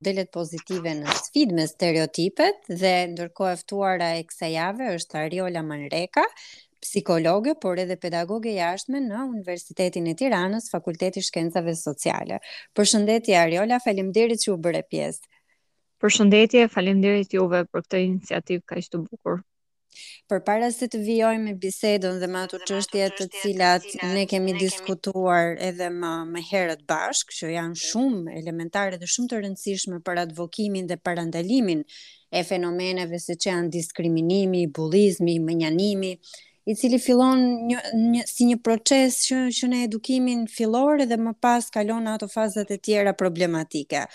delet pozitive në sfidë me stereotipet dhe ndërkohë e ftuara e kësaj jave është Ariola Manreka, psikologe, por edhe pedagoge e jashtme në Universitetin e Tiranës, Fakulteti i Shkencave Sociale. Përshëndetje Ariola, faleminderit që u bëre pjesë. Përshëndetje, faleminderit juve për këtë iniciativë kaq të bukur. Përpara se të vijojmë me bisedën dhe me ato çështje të cilat ne kemi diskutuar edhe më më herët bashkë, që janë shumë elementare dhe shumë të rëndësishme për advokimin dhe parandalimin e fenomeneve siç janë diskriminimi, bullizmi, mënjanimi, i cili fillon një, një si një proces që që në edukimin fillor dhe më pas kalon në ato fazat e tjera problematike.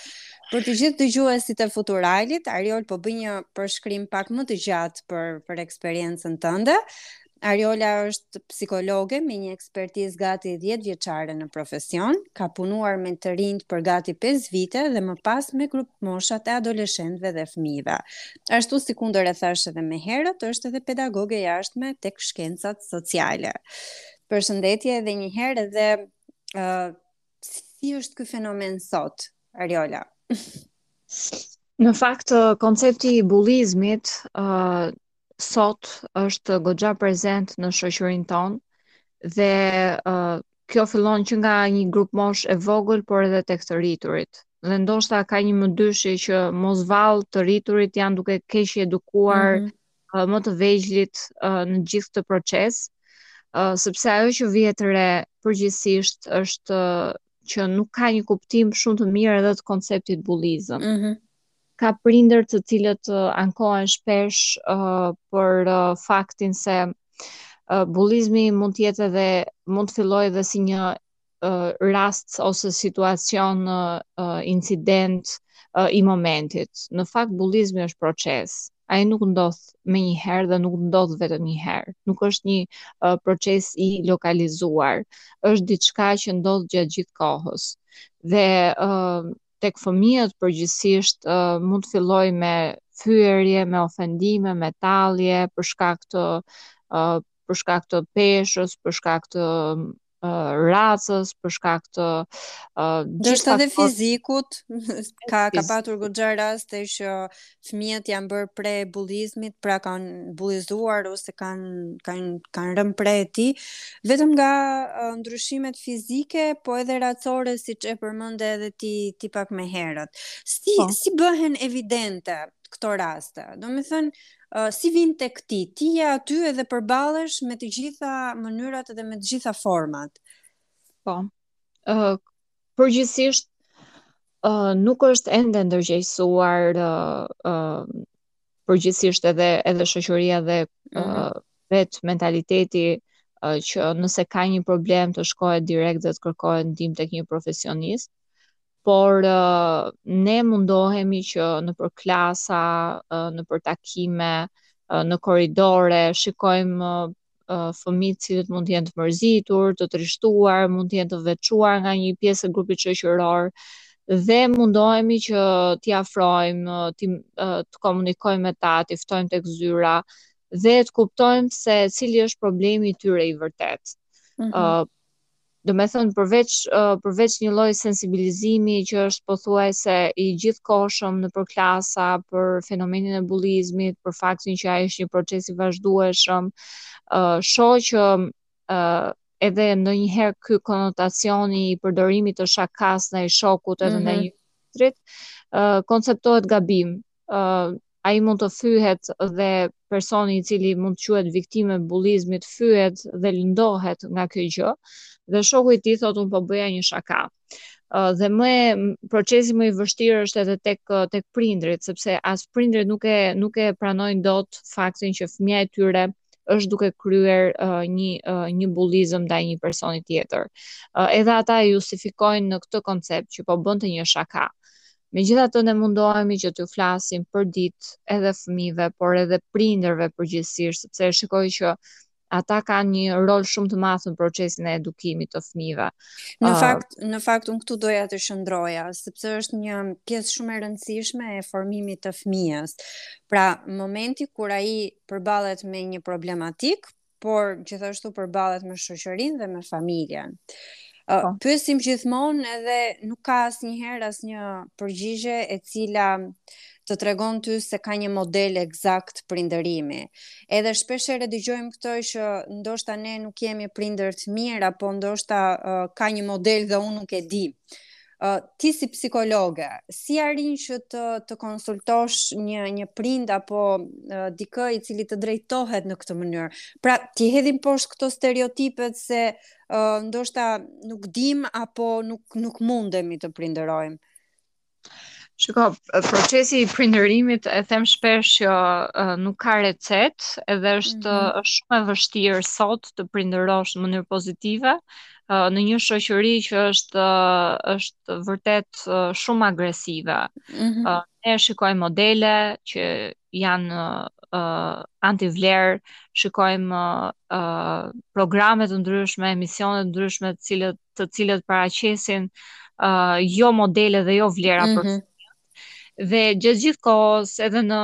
Për të gjithë dëgjuesit e Futuralit, Ariol po bëj një përshkrim pak më të gjatë për për eksperiencën tënde. Ariola është psikologe me një ekspertizë gati 10 vjeçare në profesion, ka punuar me të rinjtë për gati 5 vite dhe më pas me grupmoshat e adoleshentëve dhe fëmijëve. Ashtu sikundër e thashë edhe më herët, është edhe pedagoge e jashtme tek shkencat sociale. Përshëndetje edhe një herë dhe uh, Si është ky fenomen sot, Ariola? Në fakt, koncepti i bullizmit uh, sot është goxha prezent në shoqërinë tonë dhe uh, kjo fillon që nga një grupmoshë e vogël, por edhe tek të rriturit. Dhe ndoshta ka një mëdyshje që mos vallë të rriturit janë duke keqedukuar mm -hmm. më të vegjlit në gjithë këtë proces, sepse ajo që vihet re përgjithësisht është që nuk ka një kuptim shumë të mirë edhe të konceptit bullizëm. Mm -hmm. Ka prindër të cilët ankohen shpesh uh, për uh, faktin se uh, bullizmi mund të jetë edhe mund të fillojë edhe si një rast ose situacion incident i momentit. Në fakt bullizmi është proces. Ai nuk ndodh menjëherë dhe nuk ndodh vetëm një herë. Nuk është një uh, proces i lokalizuar. Është diçka që ndodh gjatë gjithë kohës. Dhe uh, tek fëmijët përgjithësisht uh, mund të fillojë me fyerje, me ofendime, me tallje për shkak të uh, për shkak të peshës, për shkak të racës, për shkak të uh, ndoshta edhe fizikut, ka ka patur goxha raste që fëmijët janë bërë pre e bullizmit, pra kanë bullizuar ose kanë kanë kanë rënë pre e tij, vetëm nga uh, ndryshimet fizike, po edhe racore siç e përmende edhe ti ti pak më herët. Si po. si bëhen evidente këto raste? Domethënë Uh, si vijnë te ti, ti je aty edhe përballesh me të gjitha mënyrat edhe me të gjitha format. Po, uh, përgjithsisht uh, nuk është ende ndërgjegjësuar uh, uh, përgjithsisht edhe edhe shoqëria dhe mm -hmm. uh, vet mentaliteti uh, që nëse ka një problem të shkohet direkt dhe të kërkohet ndihmë tek një profesionist. por ne mundohemi që nëpër klasa, nëpër takime, në korridore, shikojmë fëmijë të cilët mund të jenë të mërzitur, të trishtuar, mund të jenë të veçuar nga një pjesë e grupit shoqëror dhe mundohemi që t'i afrojmë, t'i të komunikojmë me ta, t'i ftojmë tek zyra dhe të kuptojmë se cili është problemi i tyre i vërtetë. Mm -hmm. uh, Domethënë përveç përveç një lloj sensibilizimi që është pothuajse i gjithkohshëm nëpër klasa për fenomenin e bullizmit, për faktin që ai është një proces i vazhdueshëm, shoh që edhe ndonjëherë ky konotacioni i përdorimit të shakas ndaj shokut edhe ndaj mm -hmm. një tjetri, konceptohet gabim. ai mund të fyhet dhe personi i cili mund të quhet viktimë e bullizmit fyhet dhe lëndohet nga kjo gjë dhe shoku i tij thotë unë po bëja një shaka dhe më e procesi më i vështirë është edhe tek tek prindrit sepse as prindrit nuk e nuk e pranojnë dot faktin që fëmija e tyre është duke kryer uh, një uh, një bullizëm ndaj një personi tjetër. Uh, edhe ata e justifikojnë në këtë koncept që po bënte një shaka. Megjithatë ne mundohemi që t'u flasim përditë edhe fëmijëve, por edhe prindërve përgjithësisht, sepse e shikoj që ata kanë një rol shumë të madh në procesin e edukimit të fëmijëve. Në fakt, në fakt unë këtu doja të qëndroja, sepse është një pjesë shumë e rëndësishme e formimit të fëmijës. Pra, momenti kur ai përballet me një problematik, por gjithashtu përballet me shoqërinë dhe me familjen. Uh, po. Pyesim gjithmonë edhe nuk ka asnjëherë asnjë përgjigje e cila të tregon ty se ka një model ekzakt prindërimi. Edhe shpeshherë dëgjojmë këtë që ndoshta ne nuk jemi prindër të mirë apo ndoshta uh, ka një model dhe unë nuk e di. Uh, ti si psikologe, si arrin që të të konsultosh një një prind apo uh, dikë i cili të drejtohet në këtë mënyrë? Pra, t'i hedhim poshtë këto stereotipet se uh, ndoshta nuk dim apo nuk nuk mundemi të prindërojmë. Shiko, procesi i prindërimit e them shpesh që uh, nuk ka recetë, edhe është mm -hmm. shumë e vështirë sot të prindërosh në mënyrë pozitive, në një shoqëri që është është vërtet shumë agresive. Mm -hmm. Ne shikojmë modele që janë uh, anti-vlerë, shikojmë uh, programe të ndryshme, emisione të ndryshme të cilat të cilat paraqesin uh, jo modele dhe jo vlera mm -hmm. për mhm. Dhe gjatë gjithë kohës, edhe në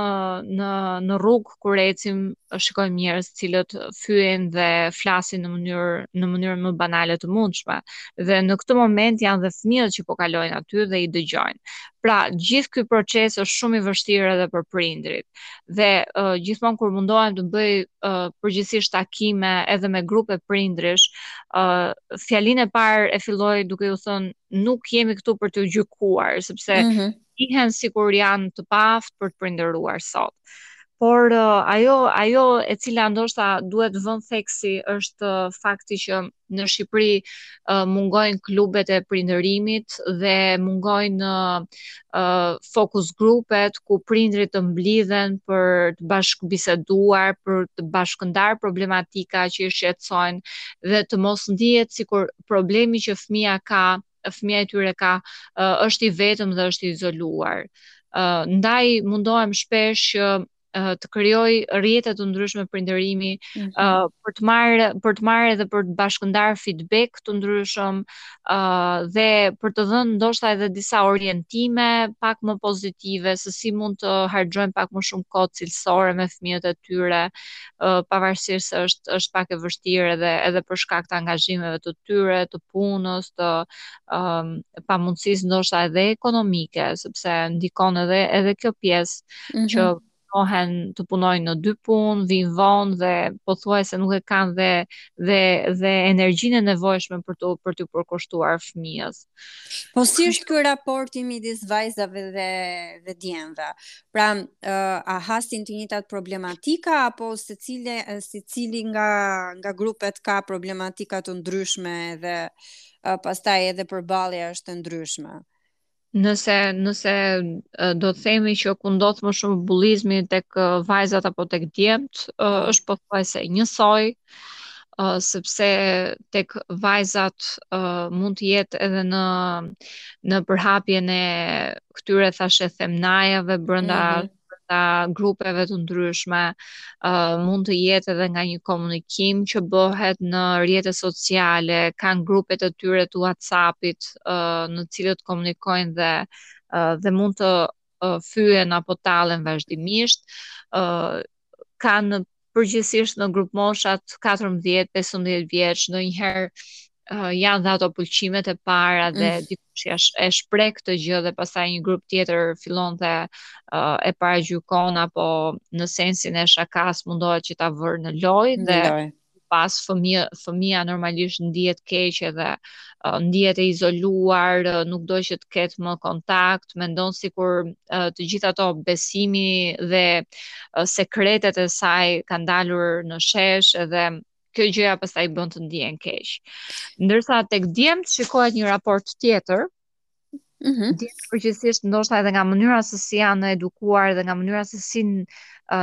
në në rrugë kur ecim, shikojmë njerëz të cilët fyejnë dhe flasin në mënyrë në mënyrën më banale të mundshme. Dhe në këtë moment janë dhe fëmijët që po kalojnë aty dhe i dëgjojnë. Pra, gjithë ky proces është shumë i vështirë edhe për prindërit. Dhe uh, gjithmonë kur mundohem të bëj uh, përgjithësisht takime edhe me grupe prindërish, uh, fjalinë e parë e filloj duke iu thënë nuk jemi këtu për t'ju gjykuar, sepse mm -hmm. ndihen sikur janë të paaftë për të prindëruar sot. Por uh, ajo, ajo e cila ndoshta duhet vënë theksi është uh, fakti që në Shqipëri uh, mungojnë klubet e prindërimit dhe mungojnë uh, uh, fokus grupet ku prindërit të mblidhen për të bashkëbiseduar, për të bashkëndarë problematika që i shqetësojnë dhe të mos ndihet sikur problemi që fëmija ka, fëmija i tyre ka, është i vetëm dhe është i izoluar. Ndaj mundohem shpesh që të krijoj rrjete të ndryshme prindërimi mm -hmm. për të marrë për të marrë edhe për të bashkëndarë feedback të ndryshëm dhe për të dhënë ndoshta edhe disa orientime pak më pozitive se si mund të harxhojnë pak më shumë kohë cilësore me fëmijët e tyre pavarësisht se është është pak e vështirë edhe edhe për shkak të angazhimeve të tyre, të punës, të um, pamundësisë ndoshta edhe ekonomike, sepse ndikon edhe edhe kjo pjesë mm -hmm. që kohen të punojnë në dy punë, vijnë vonë dhe pothuajse nuk e kanë dhe dhe dhe energjinë e nevojshme për të për t'iu përkushtuar fëmijës. Po si është ky raporti midis vajzave dhe dhe djemve? Pra, uh, a hasin të njëjtat problematika apo secili secili nga nga grupet ka problematika të ndryshme dhe uh, pastaj edhe përballja është e ndryshme? Nëse nëse do të themi që ku ndodh më shumë bullizmi tek vajzat apo tek djemt, uh, është pothuajse njësoj. sepse tek vajzat uh, mund të jetë edhe në në përhapjen e këtyre thashethemnajave brenda mm -hmm brenda grupeve të ndryshme, uh, mund të jetë edhe nga një komunikim që bëhet në rrjete sociale, kanë grupet e tyre të WhatsApp-it uh, në të cilat komunikojnë dhe uh, dhe mund të uh, fyhen apo tallen vazhdimisht, uh, kanë përgjithësisht në grupmoshat 14, 15 vjeç, ndonjëherë uh, janë dhe ato pëlqimet e para dhe mm. dikush e shpreh këtë gjë dhe pastaj një grup tjetër fillon dhe uh, e paragjykon apo në sensin e shakas mundohet që ta vërë në lojë dhe Loj. pas fëmija fëmija normalisht ndihet keq edhe ndihet e izoluar, nuk do që të ketë më kontakt, mendon sikur të gjitha ato besimi dhe sekretet e saj kanë dalur në shesh dhe kjo gjëja pastaj bën të ndihen keq. Ndërsa tek djemt shikohet një raport tjetër, Mm -hmm. Djemtë përgjithësisht ndoshta edhe nga mënyra se si janë edukuar dhe nga mënyra se si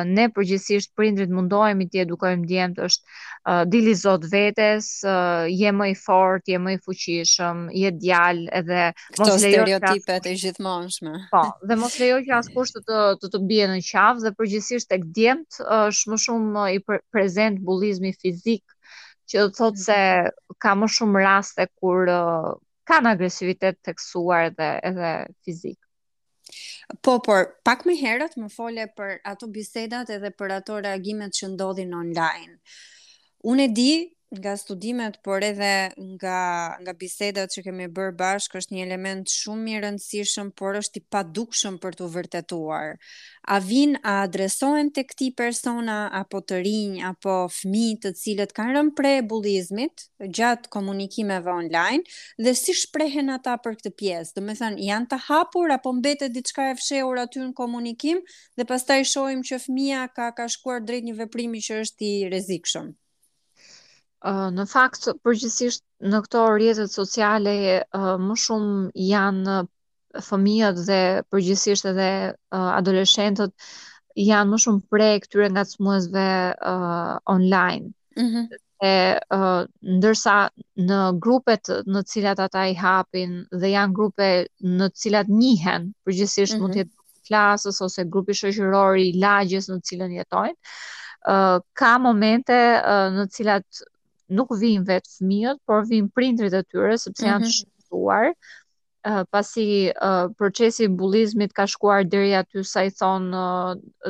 ne përgjithësisht prindrit mundohemi t'i edukojmë djemtë është uh, dili zot vetes, uh, je më i fort, je më i fuqishëm, je djalë edhe Këto mos lejo stereotipet e gjithmonshme. Po, dhe mos lejo që askush të të të, të bie në qafë dhe përgjithësisht tek djemtë është më shumë i pre prezent bullizmi fizik që do të thotë se ka më shumë raste kur uh, kanë agresivitet të theksuar dhe edhe fizik. Po, por pak më herët më fole për ato bisedat edhe për ato reagimet që ndodhin online. Unë e di nga studimet, por edhe nga nga bisedat që kemi bërë bashkë, është një element shumë i rëndësishëm, por është i padukshëm për t'u vërtetuar. A vijnë a adresohen tek ti persona apo të rinj apo fëmijë të cilët kanë rënë pre e bullizmit gjatë komunikimeve online dhe si shprehen ata për këtë pjesë? Domethënë janë të hapur apo mbetet diçka e fshehur aty në komunikim dhe pastaj shohim që fëmija ka ka shkuar drejt një veprimi që është i rrezikshëm? Në fakt, përgjithsisht në këto rrjetet sociale më shumë janë fëmijët dhe përgjithësisht edhe uh, adoleshentët janë më shumë pre e këtyre ngacmuesve uh, online. Mm -hmm. E, uh, ndërsa në grupet në të cilat ata i hapin dhe janë grupe në të cilat njihen, përgjithësisht mm -hmm. mund mhm. të jetë klasës ose grupi shoqëror i lagjes në të cilën jetojnë, uh, ka momente uh, në të cilat nuk vijnë vetë fëmijët, por vijnë prindrit e tyre sepse mm -hmm. janë mhm. të shqetësuar pasi procesi i bullizmit ka shkuar deri aty sa i thonë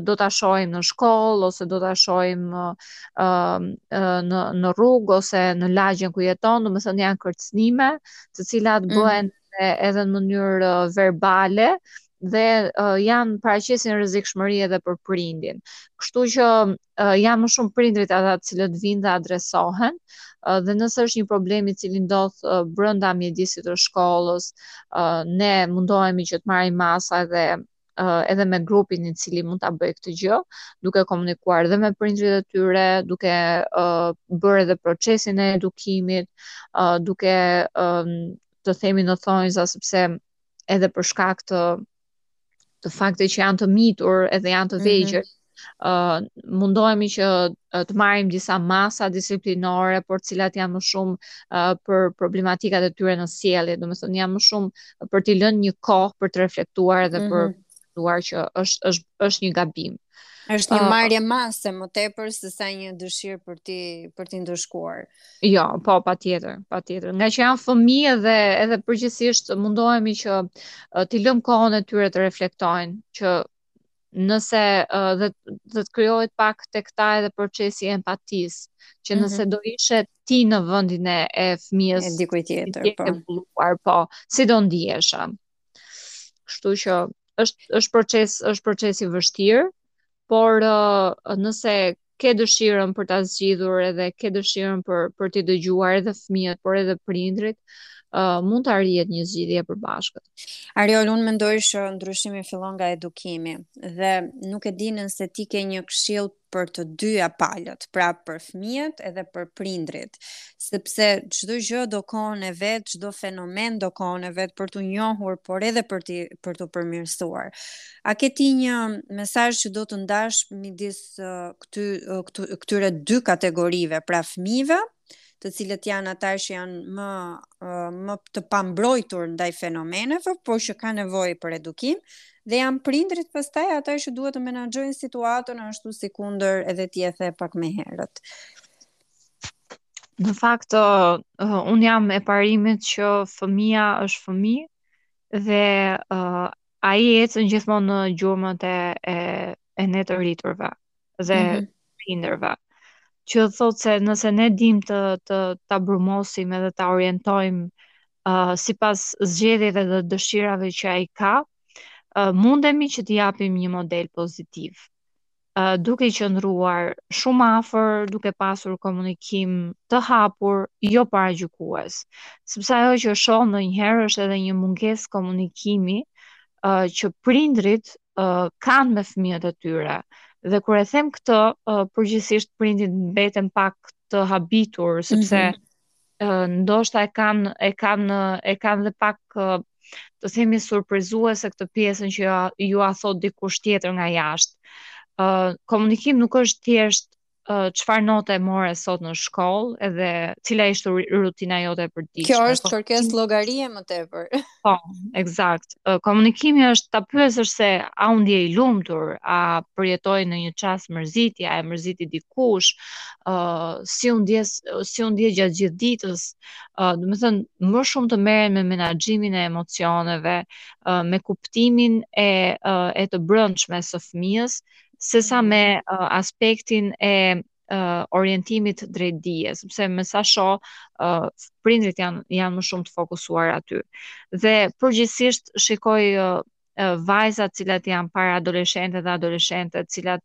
do ta shohim në shkollë ose do ta shohim në në rrugë ose në lagjen ku jeton, domethënë janë kërcënime, të cilat mhm. bëhen edhe në mënyrë verbale dhe janë paraqesin rrezikshmëri edhe për prindin. Kështu që janë më shumë prindrit ata të cilët vijnë dhe adresohen dhe nëse është një problem i cili ndodh brenda mjedisit të shkollës, ne mundohemi që të marrim masa dhe edhe me grupin i cili mund ta bëjë këtë gjë, duke komunikuar dhe me prindërit e tyre, duke uh, bërë edhe procesin e edukimit, uh, duke uh, të themi në thonjza sepse edhe për shkak të të faktit që janë të mitur edhe janë të mhm. vegjël, mm -hmm uh, mundohemi që të marrim disa masa disiplinore, por të cilat janë më shumë uh, për problematikat e tyre në sjellje, domethënë janë më shumë për t'i lënë një kohë për të reflektuar edhe mm -hmm. për mhm. kuptuar që është është është një gabim. Është një marrje mase më tepër sesa një dëshirë për t'i për t'i ndëshkuar. Jo, po patjetër, patjetër. Ngaqë janë fëmijë dhe edhe përgjithsisht mundohemi që t'i lëmë kohën e tyre të reflektojnë, që nëse dhe dhe të krijohet pak tek ta edhe procesi i empatisë, që mhm. nëse do ishe ti në vendin e fëmijës e dikujt tjetër, po. Po, si do ndihesha? Kështu që është është proces, është proces i vështirë, por uh, nëse ke dëshirën për ta zgjidhur edhe ke dëshirën për për t'i dëgjuar edhe fëmijët, por edhe prindrit, uh, mund të arrihet një zgjidhje e përbashkët. Ariol, unë mendoj që ndryshimi fillon nga edukimi dhe nuk e di nëse ti ke një këshillë për të dyja palët, pra për fëmijët edhe për prindrit, sepse çdo gjë do kohën e vet, çdo fenomen do kohën e vet për t'u njohur, por edhe për të për t'u përmirësuar. A ke ti një mesazh që do të ndash midis uh, këty, uh, këtyre dy kategorive, pra fëmijëve të cilët janë ata që janë më më të pambrojtur ndaj fenomeneve, por që kanë nevojë për edukim dhe janë prindrit pastaj ata që duhet të menaxhojnë situatën ashtu sikundër edhe ti e the pak më herët. Në fakt, uh, unë jam e parimit që fëmija është fëmijë dhe uh, ai ecën gjithmonë në gjurmët e, e, e ne të rriturve. dhe mm -hmm. prindërve që do të thotë se nëse ne dim të të ta brumosim edhe ta orientojmë uh, sipas zgjedhjeve dhe dëshirave që ai ka, uh, mundemi që t'i japim një model pozitiv. Uh, duke i qëndruar shumë afër, duke pasur komunikim të hapur, jo paragjykues. Sepse ajo që shoh ndonjëherë është edhe një mungesë komunikimi uh, që prindrit uh, kanë me fëmijët e tyre. Dhe kur e them këtë, uh, përgjithsisht prindit mbeten pak të habitur sepse mm -hmm. uh, ndoshta e kanë e kanë e kanë dhe pak uh, të themi surprizuese këtë pjesën që jua thotë dikush tjetër nga jashtë. Uh, komunikimi nuk është thjesht çfarë note more sot në shkollë edhe cila ishte rutina jote e përditshme. Kjo është po, kërkesë llogarie më tepër. Po, eksakt. Komunikimi është ta pyesësh se a u ndje i lumtur, a përjetoi në një çast mërzitje, a e mërziti dikush, ë uh, si u ndje si u ndje gjatë gjithë ditës. ë uh, Domethënë më shumë të merren me menaxhimin e emocioneve, uh, me kuptimin e uh, e të brendshme së fëmijës, se sa me uh, aspektin e uh, orientimit drejt dijes, sepse me sa shoh uh, prindrit janë janë më shumë të fokusuar aty. Dhe përgjithsisht shikoj uh, uh, vajza të cilat janë paraadoleshente dhe adoleshente, të cilat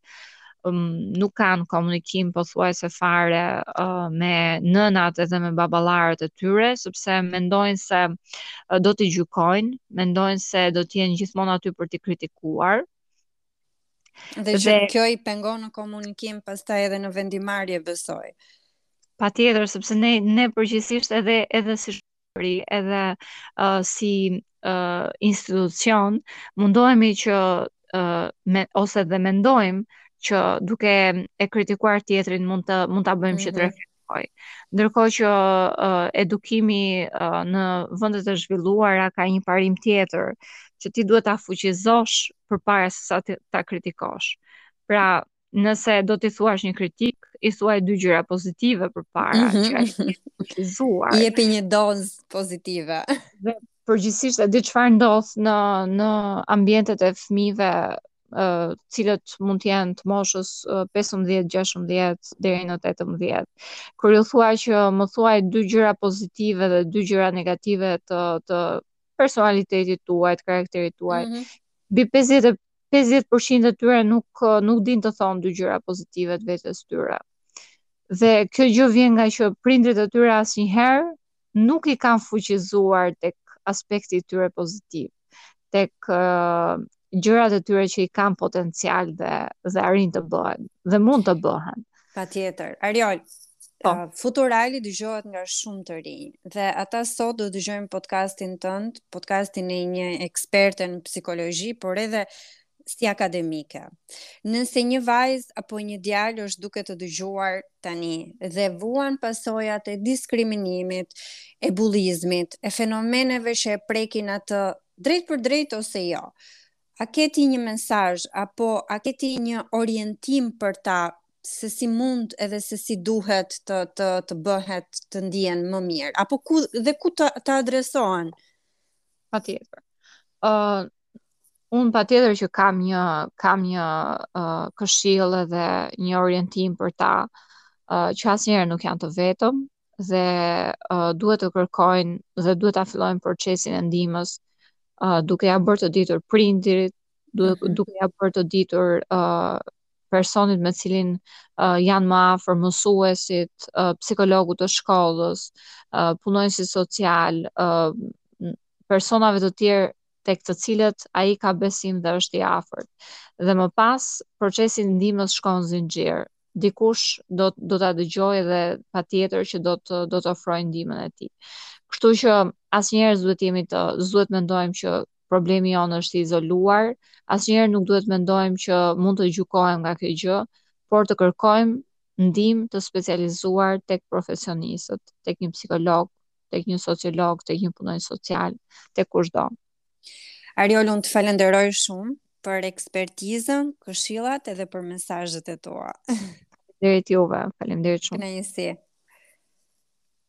um, nuk kanë komunikim pothuajse fare uh, me nënat edhe me baballarët e tyre, sepse mendojnë se uh, do t'i gjykojnë, mendojnë se do të jenë gjithmonë aty për t'i kritikuar, Dhe, dhe kjo i pengon në komunikim pastaj edhe në vendimmarrje besoj. Patjetër, sepse ne ne përgjithësisht edhe edhe si shoqëri, edhe uh, si uh, institucion mundohemi që uh, me, ose dhe mendojmë që duke e kritikuar tjetrin mund të mund ta bëjmë mm -hmm. që të mhm. reflekt shkojë. Ndërkohë që edukimi në vendet e zhvilluara ka një parim tjetër, që ti duhet ta fuqizosh përpara se sa ta kritikosh. Pra, nëse do t'i thuash një kritikë, i thuaj dy gjëra pozitive përpara, mm -hmm. që ai të fuqizuar. Jepi një dozë pozitive. përgjithësisht e di çfarë ndodh në në ambientet e fëmijëve ë uh, të cilët mund të jenë të moshës uh, 15, 16 deri në 18. Kur u thua që më thuaj dy gjëra pozitive dhe dy gjëra negative të të personalitetit tuaj, të karakterit tuaj, mm -hmm. mbi 50 50% e tyre nuk nuk dinë të thonë dy gjëra pozitive të vetes së tyre. Dhe kjo gjë vjen ngaqë prindrit e tyre asnjëherë nuk i kanë fuqizuar tek aspekti i tyre pozitiv, tek gjërat e tyre që i kanë potencial dhe dhe arrijnë të bëhen dhe mund të bëhen. Patjetër. Ariol, Po. Uh, Futurali dëgjohet nga shumë të rinj dhe ata sot do dëgjojnë podcastin tënd, podcastin e një eksperte në psikologji, por edhe si akademike. Nëse një vajzë apo një djalë është duke të dëgjuar tani dhe vuan pasojat e diskriminimit, e bullizmit, e fenomeneve që e prekin atë drejt për drejt ose jo. A ke ti një mesazh apo a ke ti një orientim për ta se si mund edhe se si duhet të të të bëhet të ndihen më mirë apo ku dhe ku të, të adresohen? Patjetër. Ë uh, Unë patjetër që kam një, kam një uh, këshillë dhe një orientim për ta uh, që asnjëherë nuk janë të vetëm dhe uh, duhet të kërkojnë dhe duhet ta fillojnë procesin e ndihmës uh, duke ia bërë të ditur prindërit, duke, mhm. duke ia bërë të ditur uh, personit me cilin uh, janë më afër mësuesit, uh, psikologut të shkollës, uh, punonjësit social, uh, personave të tjerë tek të cilët ai ka besim dhe është i afërt. Dhe më pas, procesi i ndihmës shkon zinxhir. Dikush do do ta dëgjojë dhe patjetër që do të do të ofrojë ndihmën e tij. Kështu që asnjëherë s'duhet të jemi të s'duhet të mendojmë që problemi jonë është i izoluar, asnjëherë nuk duhet të mendojmë që mund të gjykohem nga kjo gjë, por të kërkojmë ndihmë të specializuar tek profesionistët, tek një psikolog, tek një sociolog, tek një punonjës social, tek kushdo. Ariol, unë të falenderoj shumë për ekspertizën, këshillat edhe për mesazhet e tua. Faleminderit juve, faleminderit shumë. Kënaqësi.